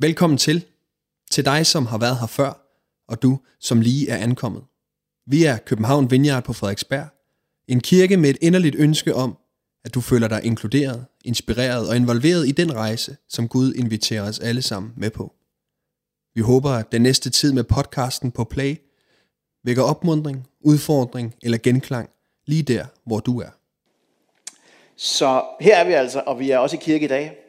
Velkommen til. Til dig, som har været her før, og du, som lige er ankommet. Vi er København Vineyard på Frederiksberg. En kirke med et inderligt ønske om, at du føler dig inkluderet, inspireret og involveret i den rejse, som Gud inviterer os alle sammen med på. Vi håber, at den næste tid med podcasten på Play vækker opmundring, udfordring eller genklang lige der, hvor du er. Så her er vi altså, og vi er også i kirke i dag.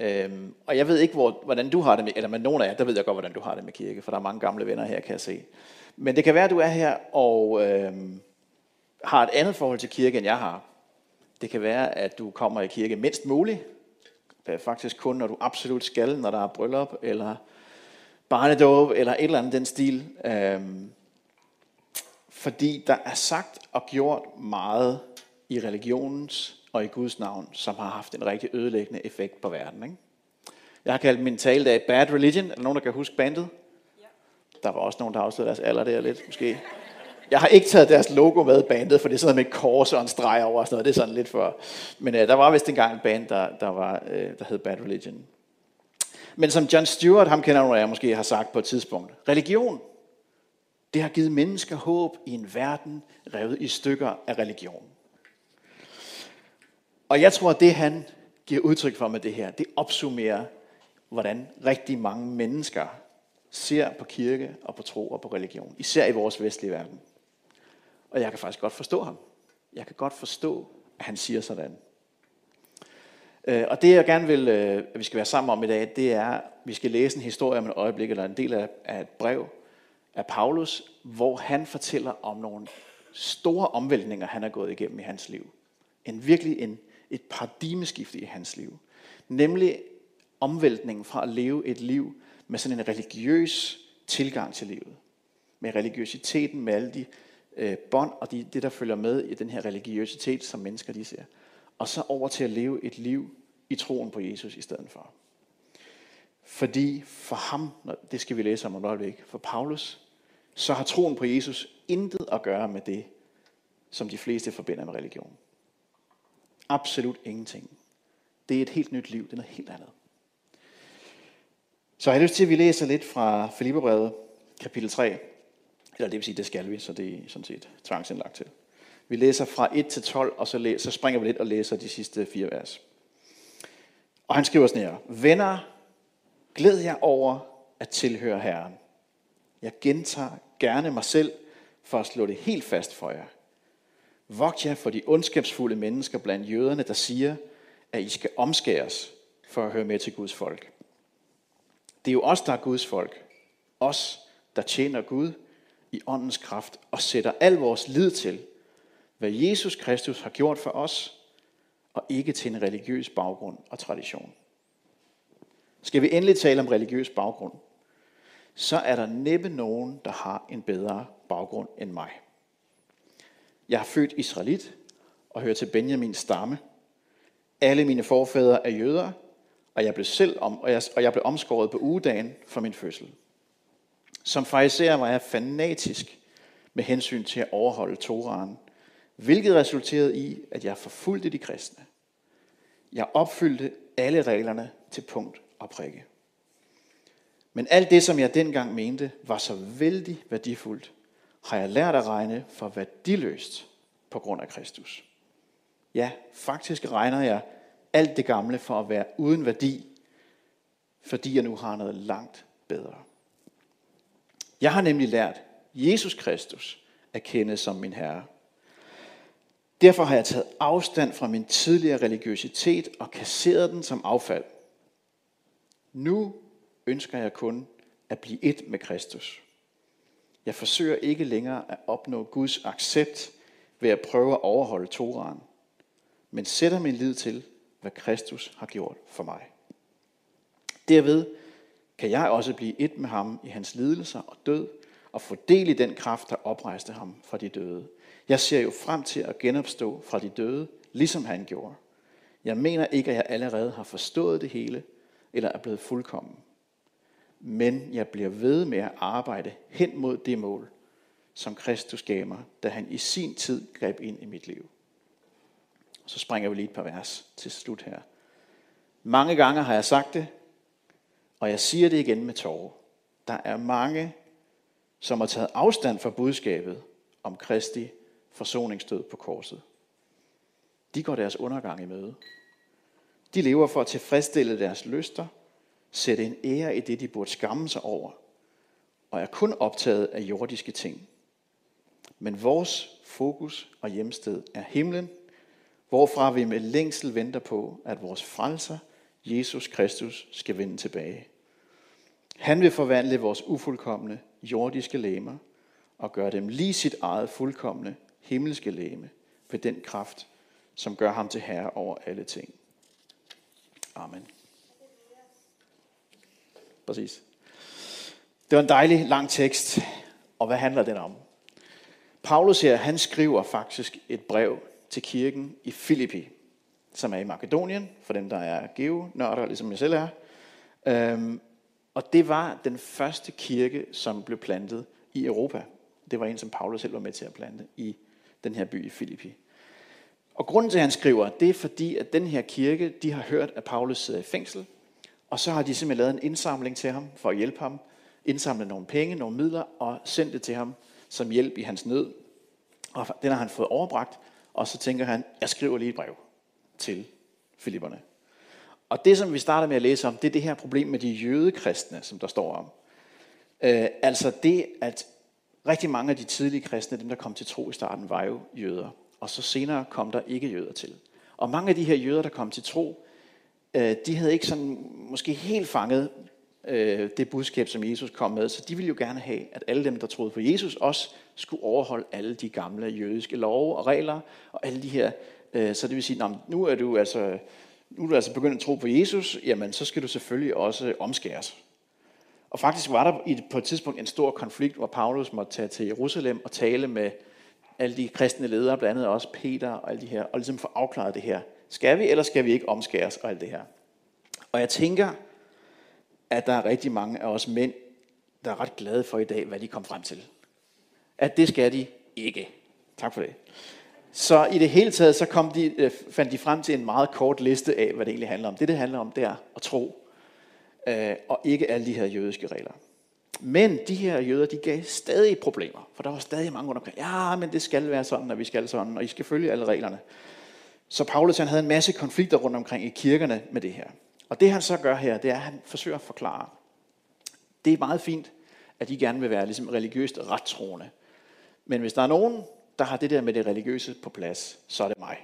Øhm, og jeg ved ikke, hvor, hvordan du har det med, eller med nogen af jer, der ved jeg godt, hvordan du har det med kirke, for der er mange gamle venner her, kan jeg se. Men det kan være, at du er her og øhm, har et andet forhold til kirke, end jeg har. Det kan være, at du kommer i kirke mindst muligt. Øh, faktisk kun, når du absolut skal, når der er bryllup, eller barnedåb, eller et eller andet den stil. Øhm, fordi der er sagt og gjort meget i religionens og i Guds navn, som har haft en rigtig ødelæggende effekt på verden. Ikke? Jeg har kaldt min tale dag Bad Religion. Er der nogen, der kan huske bandet? Ja. Der var også nogen, der afslørede deres alder der lidt, måske. Jeg har ikke taget deres logo med bandet, for det er sådan med kors og en streg over og sådan noget. Det er sådan lidt for... Men uh, der var vist engang en band, der, der, var, uh, der hed Bad Religion. Men som John Stewart, ham kender nogle af jer måske, har sagt på et tidspunkt. Religion, det har givet mennesker håb i en verden revet i stykker af religion. Og jeg tror, at det han giver udtryk for med det her, det opsummerer, hvordan rigtig mange mennesker ser på kirke og på tro og på religion. Især i vores vestlige verden. Og jeg kan faktisk godt forstå ham. Jeg kan godt forstå, at han siger sådan. Øh, og det jeg gerne vil, øh, at vi skal være sammen om i dag, det er, at vi skal læse en historie om et øjeblik, eller en del af et brev af Paulus, hvor han fortæller om nogle store omvæltninger, han har gået igennem i hans liv. En virkelig en, et paradigmeskifte i hans liv. Nemlig omvæltningen fra at leve et liv med sådan en religiøs tilgang til livet. Med religiøsiteten, med alle de øh, bånd og de, det, der følger med i den her religiøsitet, som mennesker de ser. Og så over til at leve et liv i troen på Jesus i stedet for. Fordi for ham, det skal vi læse om et øjeblik, for Paulus, så har troen på Jesus intet at gøre med det, som de fleste forbinder med religion. Absolut ingenting. Det er et helt nyt liv. Det er noget helt andet. Så jeg har lyst til, at vi læser lidt fra Filipperbrevet, kapitel 3. Eller det vil sige, det skal vi, så det er sådan set tvangsindlagt til. Vi læser fra 1 til 12, og så, læser, så springer vi lidt og læser de sidste fire vers. Og han skriver sådan her. Venner, glæd jer over at tilhøre Herren. Jeg gentager gerne mig selv for at slå det helt fast for jer. Vogt jer for de ondskabsfulde mennesker blandt jøderne, der siger, at I skal omskæres for at høre med til Guds folk. Det er jo os, der er Guds folk. Os, der tjener Gud i åndens kraft og sætter al vores lid til, hvad Jesus Kristus har gjort for os, og ikke til en religiøs baggrund og tradition. Skal vi endelig tale om religiøs baggrund, så er der næppe nogen, der har en bedre baggrund end mig. Jeg er født israelit og hører til Benjamins stamme. Alle mine forfædre er jøder, og jeg blev selv om, og jeg, og jeg blev omskåret på ugedagen for min fødsel. Som fariserer var jeg fanatisk med hensyn til at overholde Toraen, hvilket resulterede i, at jeg forfulgte de kristne. Jeg opfyldte alle reglerne til punkt og prikke. Men alt det, som jeg dengang mente, var så vældig værdifuldt, har jeg lært at regne for værdiløst på grund af Kristus. Ja, faktisk regner jeg alt det gamle for at være uden værdi, fordi jeg nu har noget langt bedre. Jeg har nemlig lært Jesus Kristus at kende som min Herre. Derfor har jeg taget afstand fra min tidligere religiøsitet og kasseret den som affald. Nu ønsker jeg kun at blive et med Kristus. Jeg forsøger ikke længere at opnå Guds accept ved at prøve at overholde Toraen, men sætter min lid til, hvad Kristus har gjort for mig. Derved kan jeg også blive et med ham i hans lidelser og død, og få del i den kraft, der oprejste ham fra de døde. Jeg ser jo frem til at genopstå fra de døde, ligesom han gjorde. Jeg mener ikke, at jeg allerede har forstået det hele, eller er blevet fuldkommen men jeg bliver ved med at arbejde hen mod det mål, som Kristus gav mig, da han i sin tid greb ind i mit liv. Så springer vi lige et par vers til slut her. Mange gange har jeg sagt det, Og jeg siger det igen med tårer. Der er mange, som har taget afstand fra budskabet om Kristi forsoningsdød på korset. De går deres undergang i møde. De lever for at tilfredsstille deres lyster, sætte en ære i det, de burde skamme sig over, og er kun optaget af jordiske ting. Men vores fokus og hjemsted er himlen, hvorfra vi med længsel venter på, at vores frelser, Jesus Kristus, skal vende tilbage. Han vil forvandle vores ufuldkommende jordiske læmer og gøre dem lige sit eget fuldkommende himmelske læme ved den kraft, som gør ham til herre over alle ting. Amen. Præcis. Det var en dejlig lang tekst, og hvad handler den om? Paulus her, han skriver faktisk et brev til kirken i Filippi, som er i Makedonien, for dem, der er geonørder, ligesom jeg selv er. Øhm, og det var den første kirke, som blev plantet i Europa. Det var en, som Paulus selv var med til at plante i den her by i Filippi. Og grunden til, at han skriver, det er fordi, at den her kirke, de har hørt, at Paulus sidder i fængsel, og så har de simpelthen lavet en indsamling til ham, for at hjælpe ham, indsamlet nogle penge, nogle midler, og sendt det til ham som hjælp i hans nød. Og den har han fået overbragt, og så tænker han, jeg skriver lige et brev til Filipperne. Og det, som vi starter med at læse om, det er det her problem med de jødekristne, som der står om. Øh, altså det, at rigtig mange af de tidlige kristne, dem der kom til tro i starten, var jo jøder. Og så senere kom der ikke jøder til. Og mange af de her jøder, der kom til tro, øh, de havde ikke sådan måske helt fanget øh, det budskab, som Jesus kom med. Så de ville jo gerne have, at alle dem, der troede på Jesus, også skulle overholde alle de gamle jødiske love og regler, og alle de her. Øh, så det vil sige, nu er du altså nu er du altså begyndt at tro på Jesus, jamen så skal du selvfølgelig også omskæres. Og faktisk var der på et tidspunkt en stor konflikt, hvor Paulus måtte tage til Jerusalem og tale med alle de kristne ledere, blandt andet også Peter og alle de her, og ligesom få afklaret det her. Skal vi, eller skal vi ikke omskæres og alt det her? Og jeg tænker, at der er rigtig mange af os mænd, der er ret glade for i dag, hvad de kom frem til. At det skal de ikke. Tak for det. Så i det hele taget, så kom de, øh, fandt de frem til en meget kort liste af, hvad det egentlig handler om. Det, det handler om, det er at tro, øh, og ikke alle de her jødiske regler. Men de her jøder, de gav stadig problemer, for der var stadig mange rundt omkring. Ja, men det skal være sådan, og vi skal sådan, og I skal følge alle reglerne. Så Paulus han havde en masse konflikter rundt omkring i kirkerne med det her. Og det han så gør her, det er, at han forsøger at forklare. Det er meget fint, at I gerne vil være ligesom religiøst rettroende. Men hvis der er nogen, der har det der med det religiøse på plads, så er det mig.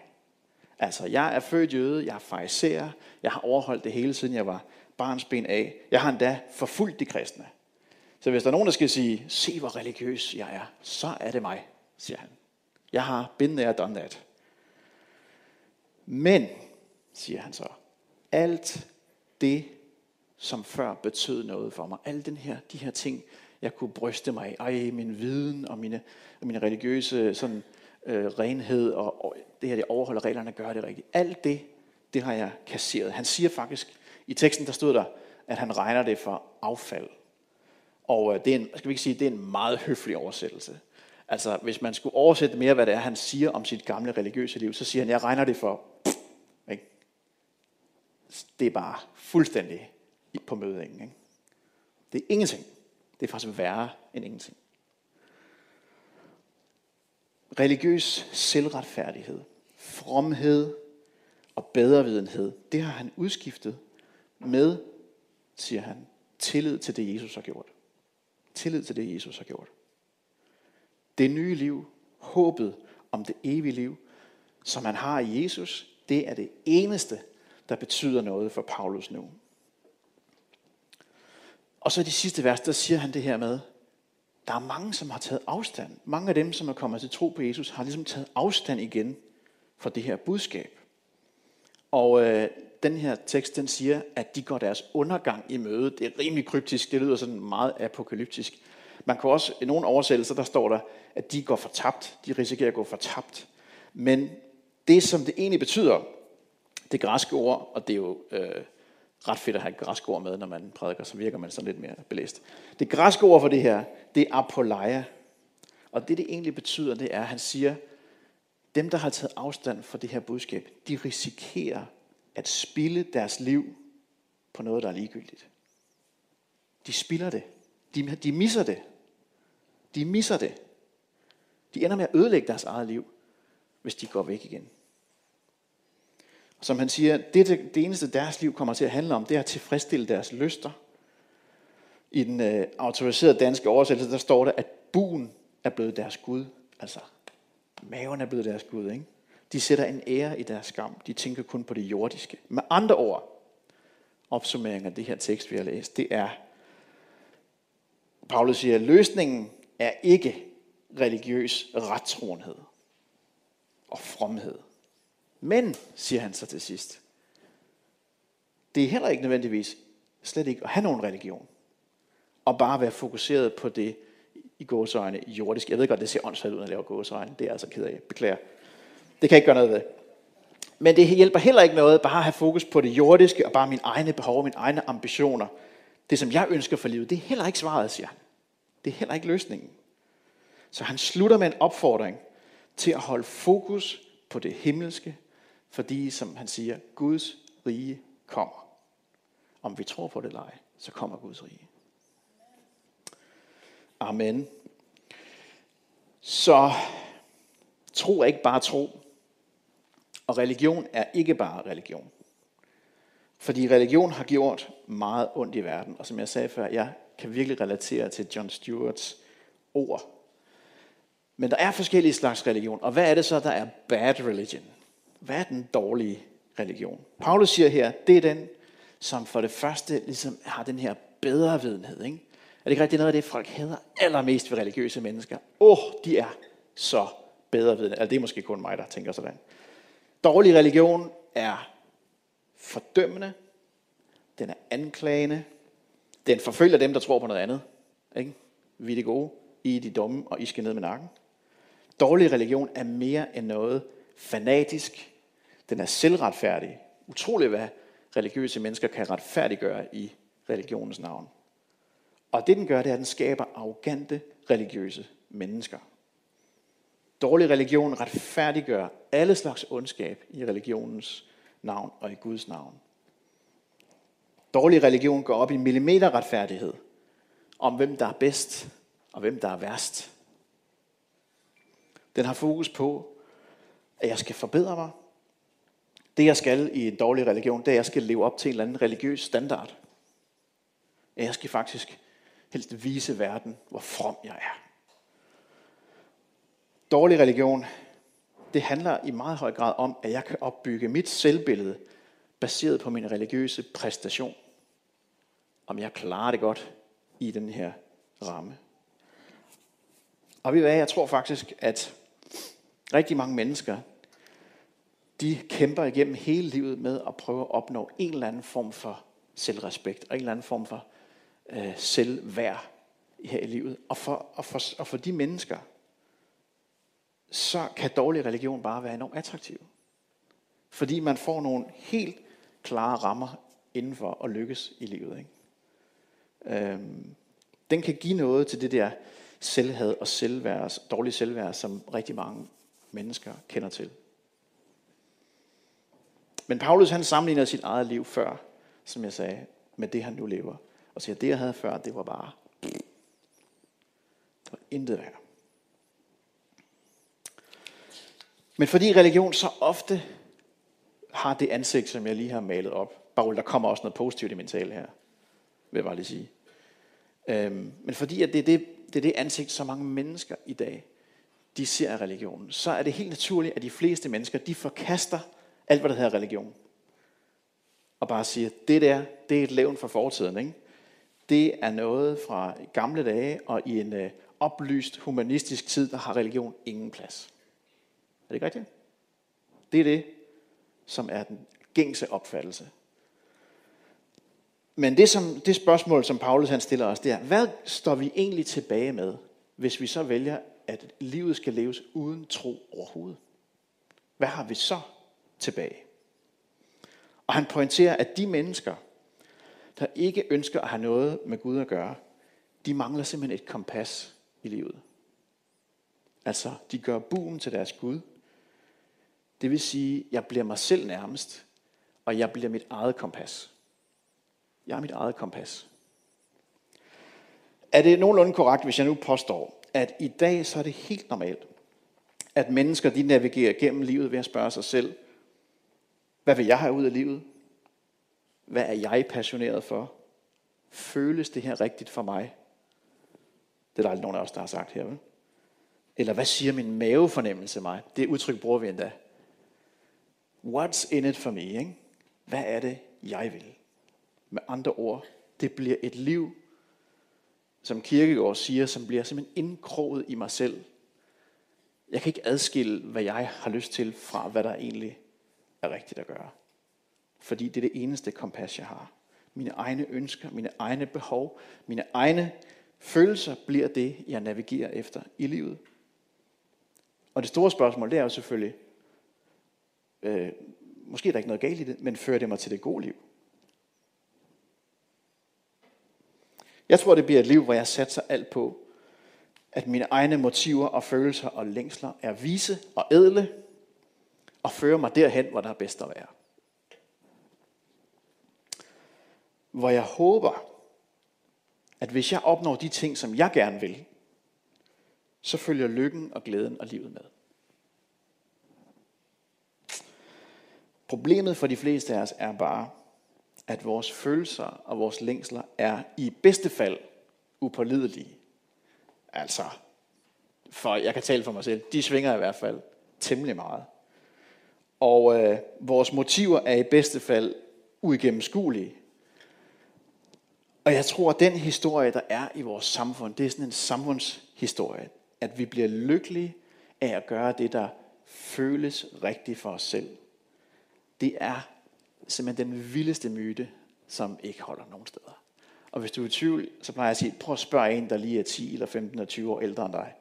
Altså, jeg er født jøde, jeg er fariserer, jeg har overholdt det hele siden jeg var barnsben af. Jeg har endda forfulgt de kristne. Så hvis der er nogen, der skal sige, se hvor religiøs jeg er, så er det mig, siger han. Jeg har been there, done that. Men, siger han så, alt det, som før betød noget for mig, alle den her, de her ting, jeg kunne bryste mig af. Ej, min viden og mine, og mine religiøse sådan, øh, renhed og, og det her, det overholder reglerne, gør det rigtigt. Alt det, det har jeg kasseret. Han siger faktisk, i teksten der stod der, at han regner det for affald. Og øh, det er en, skal vi ikke sige, det er en meget høflig oversættelse. Altså, hvis man skulle oversætte mere, hvad det er, han siger om sit gamle religiøse liv, så siger han, jeg regner det for... ikke? Det er bare fuldstændig på mødingen. Ikke? Det er ingenting. Det er faktisk værre end ingenting. Religiøs selvretfærdighed, fromhed og bedrevidenhed, det har han udskiftet med, siger han, tillid til det, Jesus har gjort. Tillid til det, Jesus har gjort. Det nye liv, håbet om det evige liv, som han har i Jesus, det er det eneste, der betyder noget for Paulus nu. Og så i de sidste vers, der siger han det her med, der er mange, som har taget afstand. Mange af dem, som er kommet til tro på Jesus, har ligesom taget afstand igen fra det her budskab. Og øh, den her tekst, den siger, at de går deres undergang i møde. Det er rimelig kryptisk, det lyder sådan meget apokalyptisk. Man kan også, i nogle oversættelser, der står der, at de går fortabt. De risikerer at gå fortabt. Men det, som det egentlig betyder, det græske ord, og det er jo øh, ret fedt at have et græsk ord med, når man prædiker, så virker man sådan lidt mere belæst. Det græske ord for det her, det er apoleia. Og det, det egentlig betyder, det er, at han siger, dem, der har taget afstand fra det her budskab, de risikerer at spille deres liv på noget, der er ligegyldigt. De spilder det. De, de misser det. De misser det. De ender med at ødelægge deres eget liv, hvis de går væk igen. Og som han siger, det, det, det eneste deres liv kommer til at handle om, det er at tilfredsstille deres lyster. I den øh, autoriserede danske oversættelse, der står der, at buen er blevet deres Gud. Altså, maven er blevet deres Gud, ikke? De sætter en ære i deres skam. De tænker kun på det jordiske. Med andre ord, opsummering af det her tekst, vi har læst, det er, Paulus siger, at løsningen er ikke religiøs rettroenhed og fromhed. Men, siger han så til sidst, det er heller ikke nødvendigvis slet ikke at have nogen religion. Og bare være fokuseret på det i gåsøjne jordisk. Jeg ved godt, det ser åndssvagt ud, når jeg laver gåsøjne. Det er altså ked af. Beklager. Det kan jeg ikke gøre noget ved. Men det hjælper heller ikke noget bare at have fokus på det jordiske og bare mine egne behov, mine egne ambitioner. Det, som jeg ønsker for livet, det er heller ikke svaret, siger han. Det er heller ikke løsningen. Så han slutter med en opfordring til at holde fokus på det himmelske, fordi, som han siger, Guds rige kommer. Om vi tror på det eller ej, så kommer Guds rige. Amen. Så tro er ikke bare tro. Og religion er ikke bare religion. Fordi religion har gjort meget ondt i verden. Og som jeg sagde før, jeg kan virkelig relatere til John Stewarts ord. Men der er forskellige slags religion. Og hvad er det så, der er bad religion? Hvad er den dårlige religion? Paulus siger her, det er den, som for det første ligesom har den her bedre videnhed. Ikke? Er det ikke rigtigt noget af det, folk hader allermest ved religiøse mennesker? Åh, oh, de er så bedre vidende. Altså, det er måske kun mig, der tænker sådan. Dårlig religion er fordømmende, den er anklagende, den forfølger dem, der tror på noget andet. Ikke? Vi er det gode, I er de dumme, og I skal ned med nakken. Dårlig religion er mere end noget fanatisk. Den er selvretfærdig. Utroligt, hvad religiøse mennesker kan retfærdiggøre i religionens navn. Og det den gør, det er, at den skaber arrogante religiøse mennesker. Dårlig religion retfærdiggør alle slags ondskab i religionens navn og i Guds navn. Dårlig religion går op i millimeterretfærdighed om hvem der er bedst og hvem der er værst. Den har fokus på, at jeg skal forbedre mig. Det jeg skal i en dårlig religion, det er, at jeg skal leve op til en eller anden religiøs standard. At Jeg skal faktisk helst vise verden, hvor from jeg er. Dårlig religion, det handler i meget høj grad om, at jeg kan opbygge mit selvbillede baseret på min religiøse præstation. Om jeg klarer det godt i den her ramme. Og ved hvad, jeg tror faktisk, at rigtig mange mennesker, de kæmper igennem hele livet med at prøve at opnå en eller anden form for selvrespekt og en eller anden form for øh, selvværd her i livet. Og for, og, for, og for de mennesker, så kan dårlig religion bare være enormt attraktiv. Fordi man får nogle helt klare rammer inden for at lykkes i livet. Ikke? Øhm, den kan give noget til det der selvhed og selvværd, dårlig selvværd, som rigtig mange mennesker kender til. Men Paulus han sammenligner sit eget liv før, som jeg sagde, med det han nu lever. Og siger, at det jeg havde før, det var bare, det var intet værd. Men fordi religion så ofte har det ansigt, som jeg lige har malet op. Bare der kommer også noget positivt i min tale her, vil jeg bare lige sige. Øhm, men fordi at det, er det, det er det ansigt, så mange mennesker i dag, de ser af religionen, så er det helt naturligt, at de fleste mennesker, de forkaster alt, hvad der hedder religion. Og bare siger, det der, det er et levn fra fortiden. Ikke? Det er noget fra gamle dage, og i en øh, oplyst humanistisk tid, der har religion ingen plads. Er det ikke rigtigt? Det er det, som er den gængse opfattelse. Men det, som, det spørgsmål, som Paulus han stiller os, det er, hvad står vi egentlig tilbage med, hvis vi så vælger, at livet skal leves uden tro overhovedet? Hvad har vi så tilbage? Og han pointerer, at de mennesker, der ikke ønsker at have noget med Gud at gøre, de mangler simpelthen et kompas i livet. Altså, de gør buen til deres Gud, det vil sige, jeg bliver mig selv nærmest, og jeg bliver mit eget kompas. Jeg er mit eget kompas. Er det nogenlunde korrekt, hvis jeg nu påstår, at i dag så er det helt normalt, at mennesker de navigerer gennem livet ved at spørge sig selv, hvad vil jeg have ud af livet? Hvad er jeg passioneret for? Føles det her rigtigt for mig? Det er der aldrig nogen af os, der har sagt her, vel? Eller hvad siger min mavefornemmelse mig? Det udtryk bruger vi endda. What's in it for me? Ikke? Hvad er det, jeg vil? Med andre ord, det bliver et liv, som Kirkegaard siger, som bliver simpelthen indkroget i mig selv. Jeg kan ikke adskille, hvad jeg har lyst til, fra hvad der egentlig er rigtigt at gøre. Fordi det er det eneste kompas, jeg har. Mine egne ønsker, mine egne behov, mine egne følelser bliver det, jeg navigerer efter i livet. Og det store spørgsmål, det er jo selvfølgelig, øh, måske er der ikke noget galt i det, men fører det mig til det gode liv? Jeg tror, det bliver et liv, hvor jeg satser alt på, at mine egne motiver og følelser og længsler er vise og edle, og fører mig derhen, hvor der er bedst at være. Hvor jeg håber, at hvis jeg opnår de ting, som jeg gerne vil, så følger lykken og glæden og livet med. Problemet for de fleste af os er bare, at vores følelser og vores længsler er i bedste fald upålidelige. Altså, for jeg kan tale for mig selv, de svinger i hvert fald temmelig meget. Og øh, vores motiver er i bedste fald uigennemskuelige. Og jeg tror, at den historie, der er i vores samfund, det er sådan en samfundshistorie. At vi bliver lykkelige af at gøre det, der føles rigtigt for os selv. Det er simpelthen den vildeste myte, som ikke holder nogen steder. Og hvis du er i tvivl, så plejer jeg at sige, prøv at spørge en, der lige er 10 eller 15 eller 20 år ældre end dig,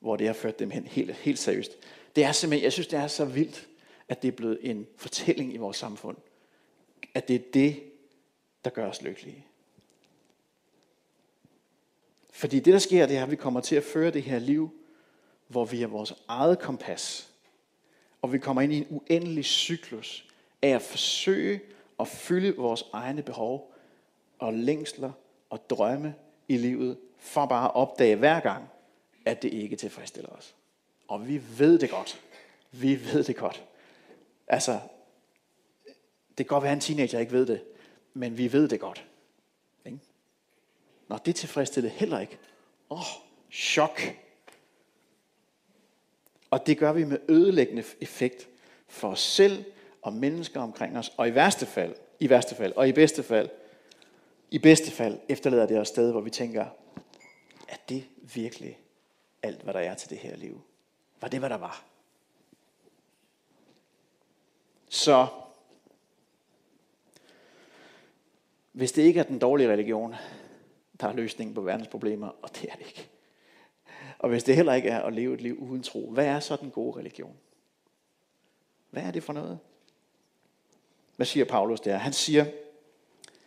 hvor det har ført dem hen helt, helt seriøst. Det er simpelthen, jeg synes, det er så vildt, at det er blevet en fortælling i vores samfund. At det er det, der gør os lykkelige. Fordi det, der sker, det er, at vi kommer til at føre det her liv, hvor vi er vores eget kompas. Og vi kommer ind i en uendelig cyklus af at forsøge at fylde vores egne behov og længsler og drømme i livet, for bare at opdage hver gang, at det ikke tilfredsstiller os. Og vi ved det godt. Vi ved det godt. Altså, det kan godt være, at en teenager ikke ved det, men vi ved det godt. Ikke? Nå, det tilfredsstiller heller ikke. Åh, oh, chok. Og det gør vi med ødelæggende effekt for os selv og mennesker omkring os, og i værste fald, i værste fald, og i bedste fald, i bedste fald efterlader det os sted, hvor vi tænker, er det virkelig alt, hvad der er til det her liv? Var det, hvad der var? Så hvis det ikke er den dårlige religion, der er løsningen på verdens problemer, og det er det ikke. Og hvis det heller ikke er at leve et liv uden tro, hvad er så den gode religion? Hvad er det for noget? Hvad siger Paulus der? Han siger,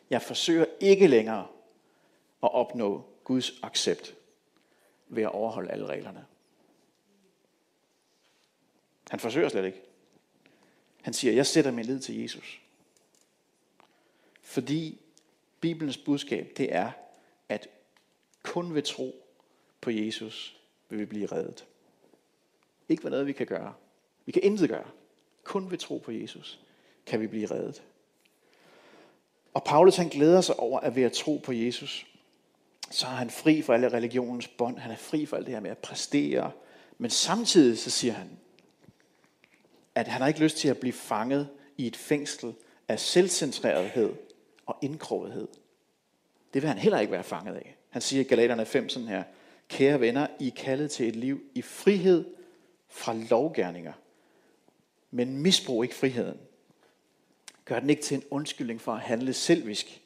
jeg forsøger ikke længere at opnå Guds accept ved at overholde alle reglerne. Han forsøger slet ikke. Han siger, jeg sætter min lid til Jesus. Fordi Bibelens budskab, det er, at kun ved tro på Jesus vil vi blive reddet. Ikke ved noget, vi kan gøre. Vi kan intet gøre. Kun ved tro på Jesus kan vi blive reddet. Og Paulus han glæder sig over, at ved at tro på Jesus, så er han fri for alle religionens bånd. Han er fri for alt det her med at præstere. Men samtidig så siger han, at han har ikke lyst til at blive fanget i et fængsel af selvcentrerethed og indkrogethed. Det vil han heller ikke være fanget af. Han siger i Galaterne 5 sådan her, Kære venner, I er kaldet til et liv i frihed fra lovgærninger. Men misbrug ikke friheden. Gør den ikke til en undskyldning for at handle selvisk.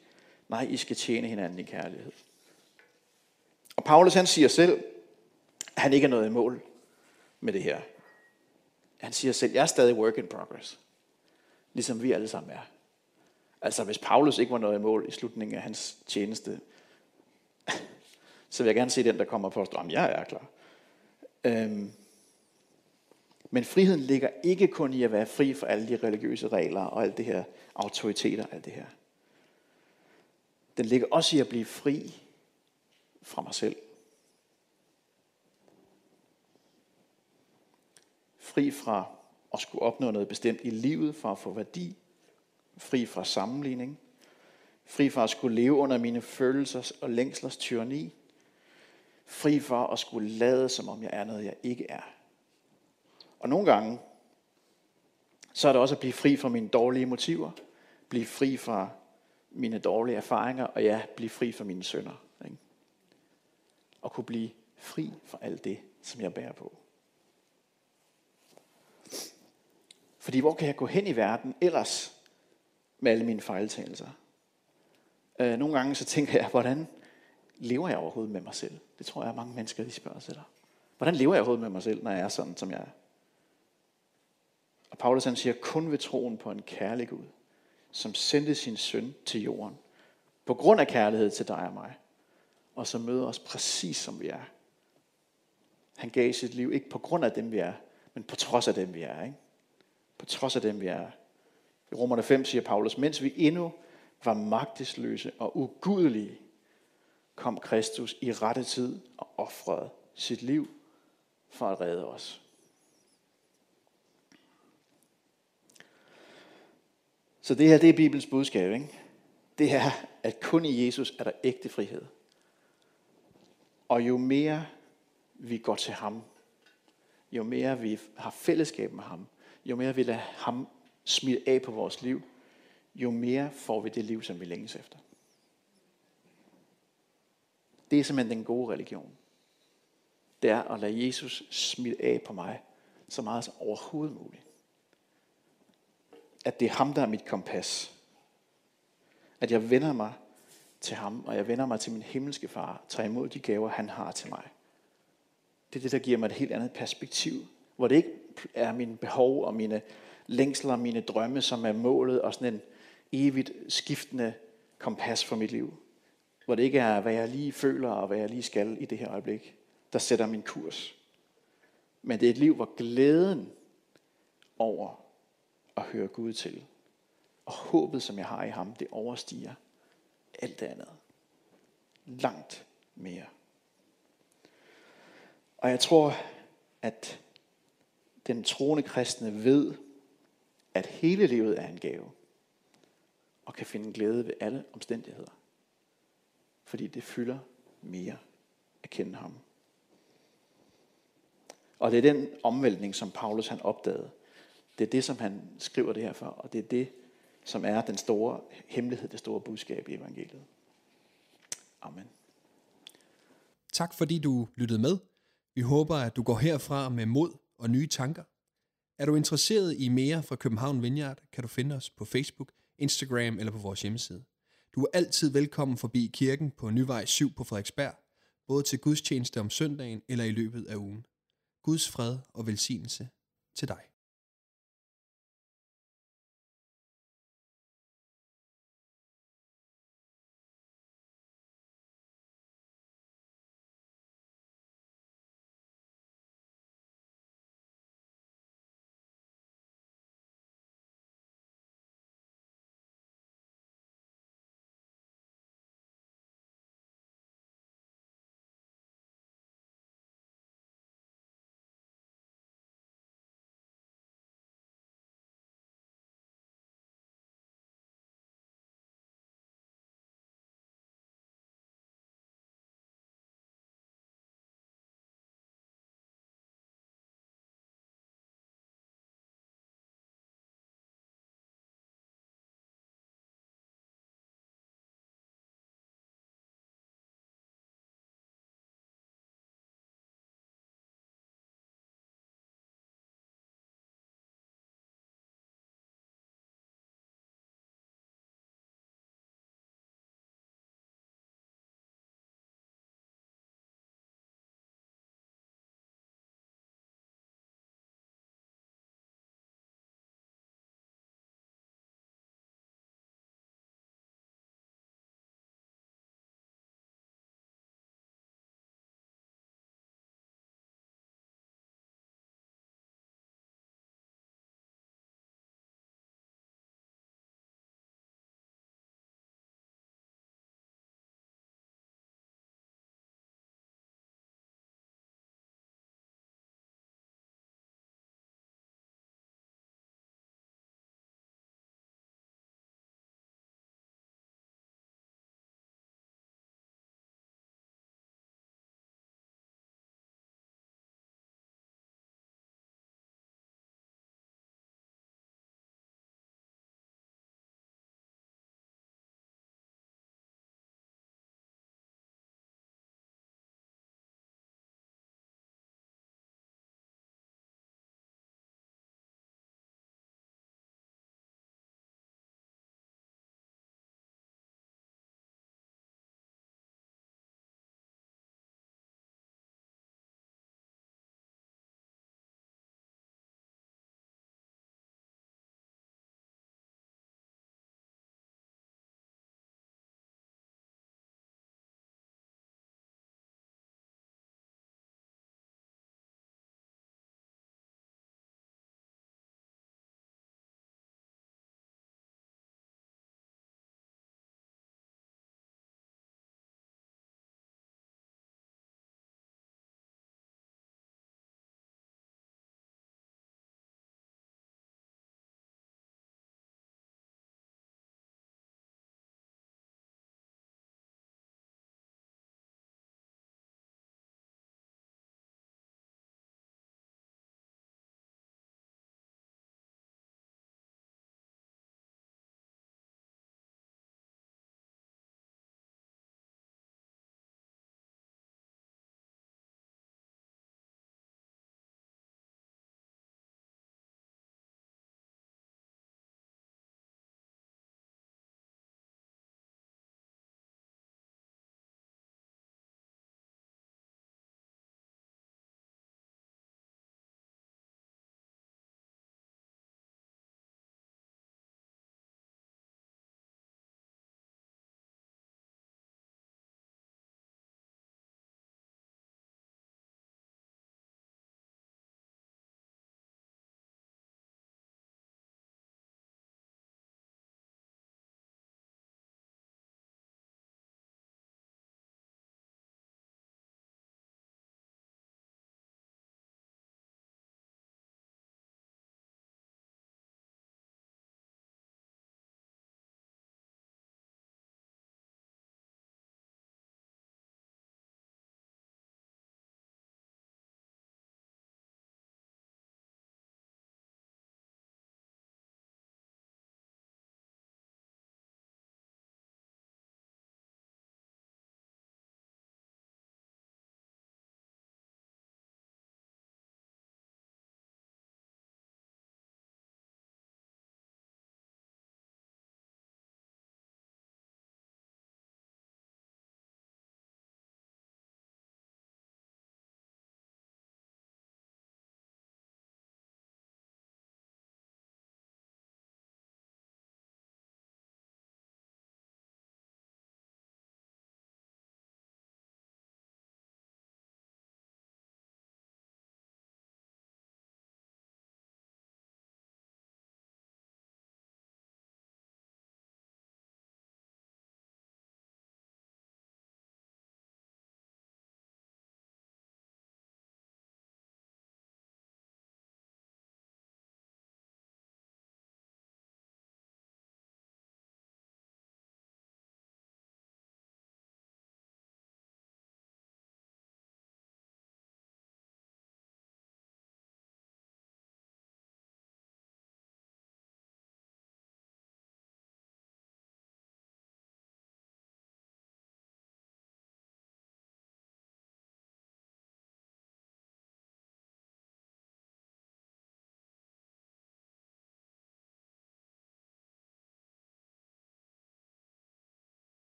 Nej, I skal tjene hinanden i kærlighed. Og Paulus han siger selv, at han ikke er noget i mål med det her. Han siger selv, jeg er stadig work in progress. Ligesom vi alle sammen er. Altså hvis Paulus ikke var noget i mål i slutningen af hans tjeneste, så vil jeg gerne se den, der kommer på at jeg er klar. Øhm, men friheden ligger ikke kun i at være fri for alle de religiøse regler og alt det her autoriteter, alt det her. Den ligger også i at blive fri fra mig selv. Fri fra at skulle opnå noget bestemt i livet for at få værdi. Fri fra sammenligning. Fri fra at skulle leve under mine følelsers og længslers tyranni. Fri fra at skulle lade, som om jeg er noget, jeg ikke er. Og nogle gange, så er det også at blive fri fra mine dårlige motiver. Blive fri fra mine dårlige erfaringer, og ja, blive fri fra mine sønder. Ikke? Og kunne blive fri fra alt det, som jeg bærer på. Fordi hvor kan jeg gå hen i verden ellers med alle mine fejltagelser? Øh, nogle gange så tænker jeg, hvordan lever jeg overhovedet med mig selv? Det tror jeg, at mange mennesker de spørger sig der. Hvordan lever jeg overhovedet med mig selv, når jeg er sådan, som jeg er? Og Paulus han siger, kun ved troen på en kærlig Gud, som sendte sin søn til jorden, på grund af kærlighed til dig og mig, og som møder os præcis som vi er. Han gav sit liv ikke på grund af dem vi er, men på trods af dem vi er. Ikke? På trods af dem vi er. I Romerne 5 siger Paulus, mens vi endnu var magtesløse og ugudelige, kom Kristus i rette tid og offrede sit liv for at redde os. Så det her, det er Bibelens budskab. Ikke? Det er, at kun i Jesus er der ægte frihed. Og jo mere vi går til ham, jo mere vi har fællesskab med ham, jo mere vi lader ham smide af på vores liv, jo mere får vi det liv, som vi længes efter. Det er simpelthen den gode religion. Det er at lade Jesus smide af på mig, så meget som overhovedet muligt at det er ham, der er mit kompas. At jeg vender mig til ham, og jeg vender mig til min himmelske far, tager imod de gaver, han har til mig. Det er det, der giver mig et helt andet perspektiv, hvor det ikke er mine behov og mine længsler og mine drømme, som er målet og sådan en evigt skiftende kompas for mit liv. Hvor det ikke er, hvad jeg lige føler og hvad jeg lige skal i det her øjeblik, der sætter min kurs. Men det er et liv, hvor glæden over at høre Gud til. Og håbet, som jeg har i ham, det overstiger alt det andet. Langt mere. Og jeg tror, at den troende kristne ved, at hele livet er en gave, og kan finde glæde ved alle omstændigheder. Fordi det fylder mere at kende ham. Og det er den omvæltning, som Paulus han opdagede, det er det, som han skriver det her for, og det er det, som er den store hemmelighed, det store budskab i evangeliet. Amen. Tak fordi du lyttede med. Vi håber, at du går herfra med mod og nye tanker. Er du interesseret i mere fra København Vineyard, kan du finde os på Facebook, Instagram eller på vores hjemmeside. Du er altid velkommen forbi kirken på Nyvej 7 på Frederiksberg, både til gudstjeneste om søndagen eller i løbet af ugen. Guds fred og velsignelse til dig.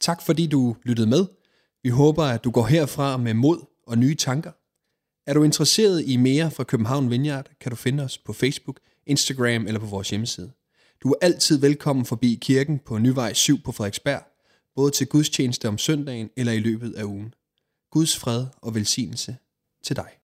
Tak fordi du lyttede med. Vi håber, at du går herfra med mod og nye tanker. Er du interesseret i mere fra København Vineyard, kan du finde os på Facebook, Instagram eller på vores hjemmeside. Du er altid velkommen forbi kirken på Nyvej 7 på Frederiksberg, både til gudstjeneste om søndagen eller i løbet af ugen. Guds fred og velsignelse til dig.